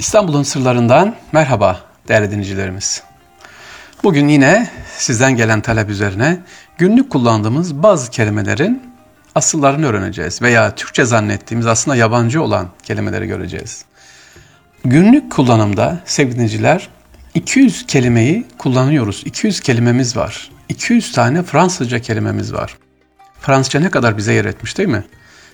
İstanbul'un sırlarından merhaba değerli dinleyicilerimiz. Bugün yine sizden gelen talep üzerine günlük kullandığımız bazı kelimelerin asıllarını öğreneceğiz veya Türkçe zannettiğimiz aslında yabancı olan kelimeleri göreceğiz. Günlük kullanımda sevgili dinleyiciler 200 kelimeyi kullanıyoruz. 200 kelimemiz var. 200 tane Fransızca kelimemiz var. Fransızca ne kadar bize yer etmiş değil mi?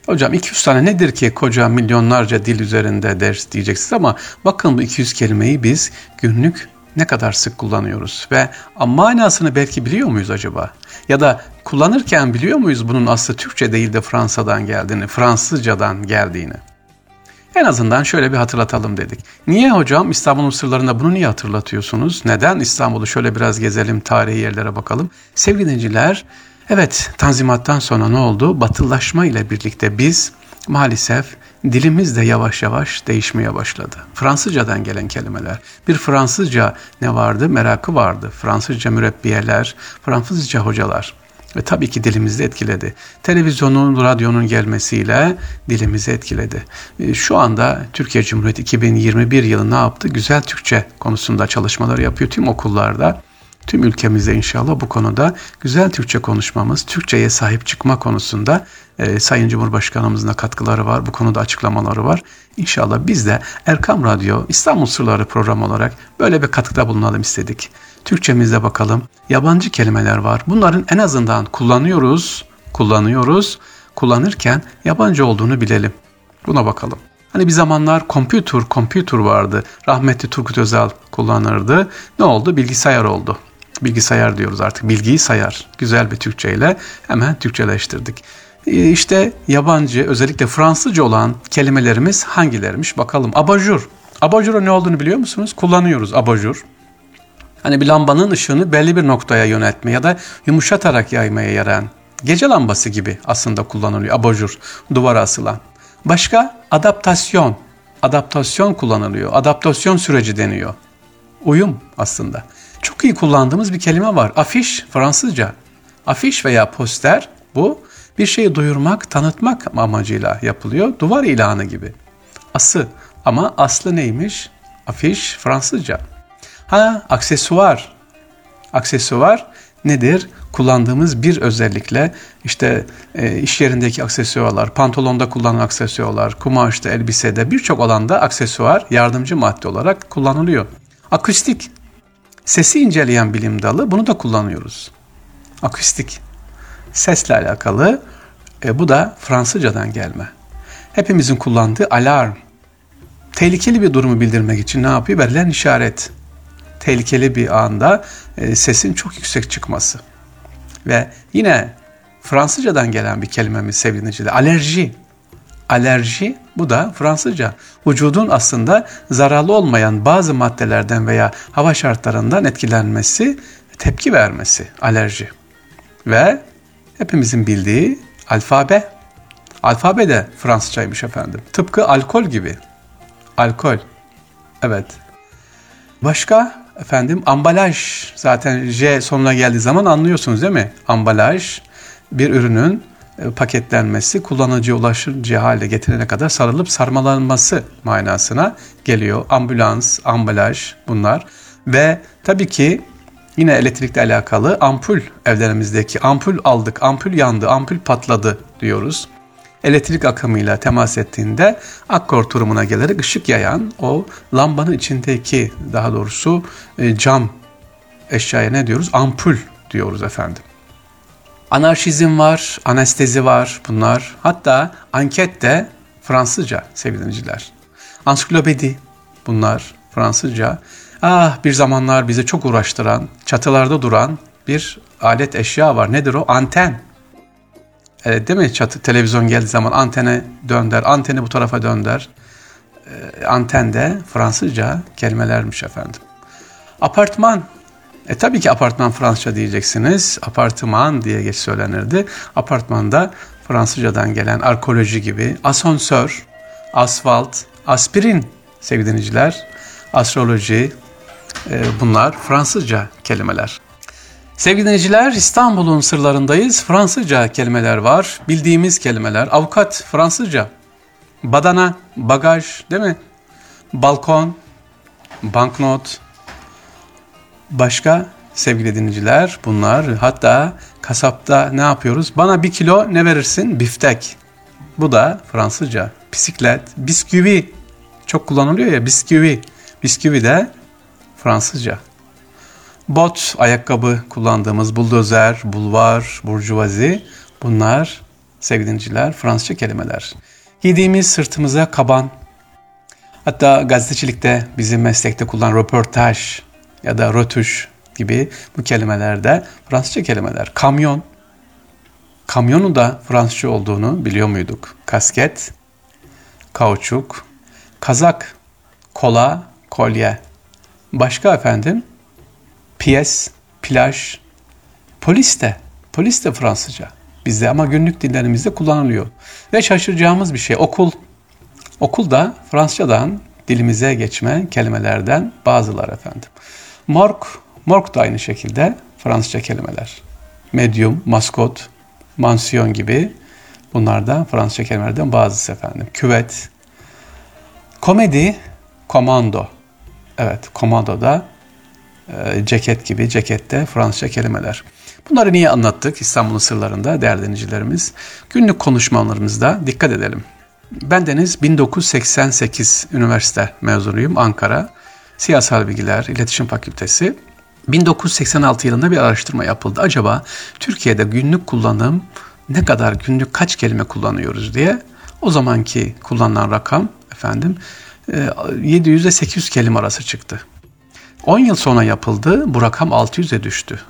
Hocam 200 tane nedir ki koca milyonlarca dil üzerinde ders diyeceksiniz ama bakın bu 200 kelimeyi biz günlük ne kadar sık kullanıyoruz ve manasını belki biliyor muyuz acaba? Ya da kullanırken biliyor muyuz bunun aslı Türkçe değil de Fransa'dan geldiğini, Fransızcadan geldiğini? En azından şöyle bir hatırlatalım dedik. Niye hocam İstanbul'un sırlarında bunu niye hatırlatıyorsunuz? Neden İstanbul'u şöyle biraz gezelim, tarihi yerlere bakalım? Sevgili dinleyiciler, Evet, Tanzimat'tan sonra ne oldu? Batılılaşma ile birlikte biz maalesef dilimiz de yavaş yavaş değişmeye başladı. Fransızcadan gelen kelimeler. Bir Fransızca ne vardı? Merakı vardı. Fransızca mürebbiyeler, Fransızca hocalar. Ve tabii ki dilimizi etkiledi. Televizyonun, radyonun gelmesiyle dilimizi etkiledi. E, şu anda Türkiye Cumhuriyeti 2021 yılı ne yaptı? Güzel Türkçe konusunda çalışmalar yapıyor tüm okullarda tüm ülkemizde inşallah bu konuda güzel Türkçe konuşmamız, Türkçe'ye sahip çıkma konusunda e, Sayın Cumhurbaşkanımızın da katkıları var, bu konuda açıklamaları var. İnşallah biz de Erkam Radyo İstanbul Sırları programı olarak böyle bir katkıda bulunalım istedik. Türkçemizde bakalım yabancı kelimeler var. Bunların en azından kullanıyoruz, kullanıyoruz. Kullanırken yabancı olduğunu bilelim. Buna bakalım. Hani bir zamanlar computer, computer vardı. Rahmetli Turgut Özal kullanırdı. Ne oldu? Bilgisayar oldu bilgisayar diyoruz artık. Bilgiyi sayar. Güzel bir Türkçeyle hemen Türkçeleştirdik. Ee, işte yabancı özellikle Fransızca olan kelimelerimiz hangilermiş bakalım. Abajur. Abajur'a ne olduğunu biliyor musunuz? Kullanıyoruz abajur. Hani bir lambanın ışığını belli bir noktaya yöneltme ya da yumuşatarak yaymaya yarayan gece lambası gibi aslında kullanılıyor abajur duvara asılan. Başka adaptasyon. Adaptasyon kullanılıyor. Adaptasyon süreci deniyor. Uyum aslında çok iyi kullandığımız bir kelime var. Afiş Fransızca. Afiş veya poster bu bir şeyi duyurmak, tanıtmak amacıyla yapılıyor. Duvar ilanı gibi. Ası ama aslı neymiş? Afiş Fransızca. Ha aksesuar. Aksesuar nedir? Kullandığımız bir özellikle işte e, iş yerindeki aksesuarlar, pantolonda kullanılan aksesuarlar, kumaşta, elbisede birçok alanda aksesuar yardımcı madde olarak kullanılıyor. Akustik Sesi inceleyen bilim dalı bunu da kullanıyoruz. Akustik. Sesle alakalı e, bu da Fransızcadan gelme. Hepimizin kullandığı alarm. Tehlikeli bir durumu bildirmek için ne yapıyor? Verilen işaret. Tehlikeli bir anda e, sesin çok yüksek çıkması. Ve yine Fransızcadan gelen bir kelimemiz sevgili Alerji. Alerji bu da Fransızca. Vücudun aslında zararlı olmayan bazı maddelerden veya hava şartlarından etkilenmesi, tepki vermesi alerji. Ve hepimizin bildiği alfabe. Alfabe de Fransızcaymış efendim. Tıpkı alkol gibi. Alkol. Evet. Başka efendim ambalaj. Zaten J sonuna geldiği zaman anlıyorsunuz değil mi? Ambalaj bir ürünün paketlenmesi kullanıcıya ulaşıcı hale getirene kadar sarılıp sarmalanması manasına geliyor. Ambulans, ambalaj bunlar ve tabii ki yine elektrikle alakalı ampul evlerimizdeki ampul aldık, ampul yandı, ampul patladı diyoruz. Elektrik akımıyla temas ettiğinde akkor durumuna gelerek ışık yayan o lambanın içindeki daha doğrusu e, cam eşyaya ne diyoruz? Ampul diyoruz efendim. Anarşizm var, anestezi var bunlar. Hatta anket de Fransızca sevgili dinleyiciler. Ansiklopedi bunlar Fransızca. Ah bir zamanlar bizi çok uğraştıran, çatılarda duran bir alet eşya var. Nedir o? Anten. Evet değil mi? Çatı, televizyon geldiği zaman antene dönder, anteni bu tarafa dönder. E, anten de Fransızca kelimelermiş efendim. Apartman e tabii ki apartman Fransızca diyeceksiniz. Apartman diye geç söylenirdi. Apartmanda Fransızcadan gelen arkeoloji gibi asansör, asfalt, aspirin sevgili dinleyiciler, astroloji e, bunlar Fransızca kelimeler. Sevgili dinleyiciler İstanbul'un sırlarındayız. Fransızca kelimeler var. Bildiğimiz kelimeler. Avukat Fransızca. Badana, bagaj değil mi? balkon, banknot, başka sevgili dinleyiciler bunlar. Hatta kasapta ne yapıyoruz? Bana bir kilo ne verirsin? Biftek. Bu da Fransızca. Bisiklet, bisküvi. Çok kullanılıyor ya bisküvi. Bisküvi de Fransızca. Bot, ayakkabı kullandığımız buldozer, bulvar, burjuvazi bunlar sevgili dinleyiciler Fransızca kelimeler. Giydiğimiz sırtımıza kaban. Hatta gazetecilikte bizim meslekte kullanılan röportaj ya da rötuş gibi bu kelimeler de Fransızca kelimeler. Kamyon. Kamyonun da Fransızca olduğunu biliyor muyduk? Kasket, kauçuk, kazak, kola, kolye. Başka efendim? Piyes, plaj, polis de. Polis de Fransızca bizde ama günlük dillerimizde kullanılıyor. Ve şaşıracağımız bir şey okul. Okul da Fransızcadan dilimize geçme kelimelerden bazılar efendim. Morg, morg da aynı şekilde Fransızca kelimeler. Medium, maskot, mansiyon gibi bunlar da Fransızca kelimelerden bazısı efendim. Küvet, komedi, komando. Evet, komando da e, ceket gibi, cekette Fransızca kelimeler. Bunları niye anlattık İstanbul'un sırlarında değerli dinleyicilerimiz? Günlük konuşmalarımızda dikkat edelim. Ben Deniz 1988 üniversite mezunuyum Ankara. Siyasal Bilgiler İletişim Fakültesi. 1986 yılında bir araştırma yapıldı. Acaba Türkiye'de günlük kullanım ne kadar günlük kaç kelime kullanıyoruz diye. O zamanki kullanılan rakam efendim 700 ile 800 kelime arası çıktı. 10 yıl sonra yapıldı. Bu rakam 600'e düştü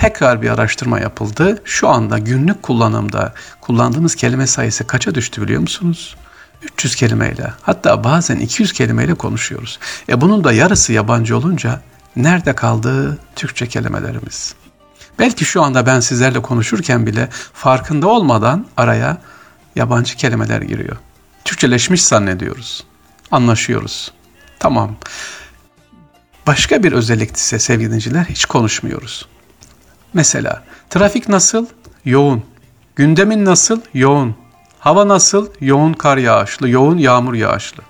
tekrar bir araştırma yapıldı. Şu anda günlük kullanımda kullandığımız kelime sayısı kaça düştü biliyor musunuz? 300 kelimeyle hatta bazen 200 kelimeyle konuşuyoruz. E bunun da yarısı yabancı olunca nerede kaldı Türkçe kelimelerimiz? Belki şu anda ben sizlerle konuşurken bile farkında olmadan araya yabancı kelimeler giriyor. Türkçeleşmiş zannediyoruz. Anlaşıyoruz. Tamam. Başka bir özellik ise sevgili dinleyiciler hiç konuşmuyoruz. Mesela trafik nasıl? Yoğun. Gündemin nasıl? Yoğun. Hava nasıl? Yoğun kar yağışlı, yoğun yağmur yağışlı.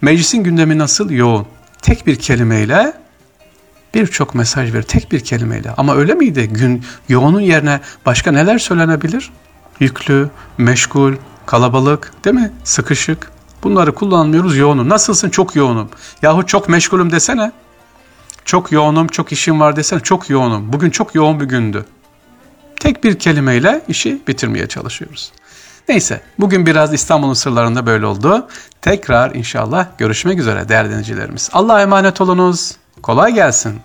Meclisin gündemi nasıl? Yoğun. Tek bir kelimeyle birçok mesaj ver tek bir kelimeyle. Ama öyle miydi? Gün yoğunun yerine başka neler söylenebilir? Yüklü, meşgul, kalabalık, değil mi? Sıkışık. Bunları kullanmıyoruz yoğunum. Nasılsın? Çok yoğunum. Yahu çok meşgulüm desene. Çok yoğunum, çok işim var desen çok yoğunum. Bugün çok yoğun bir gündü. Tek bir kelimeyle işi bitirmeye çalışıyoruz. Neyse bugün biraz İstanbul'un sırlarında böyle oldu. Tekrar inşallah görüşmek üzere değerli dinleyicilerimiz. Allah'a emanet olunuz. Kolay gelsin.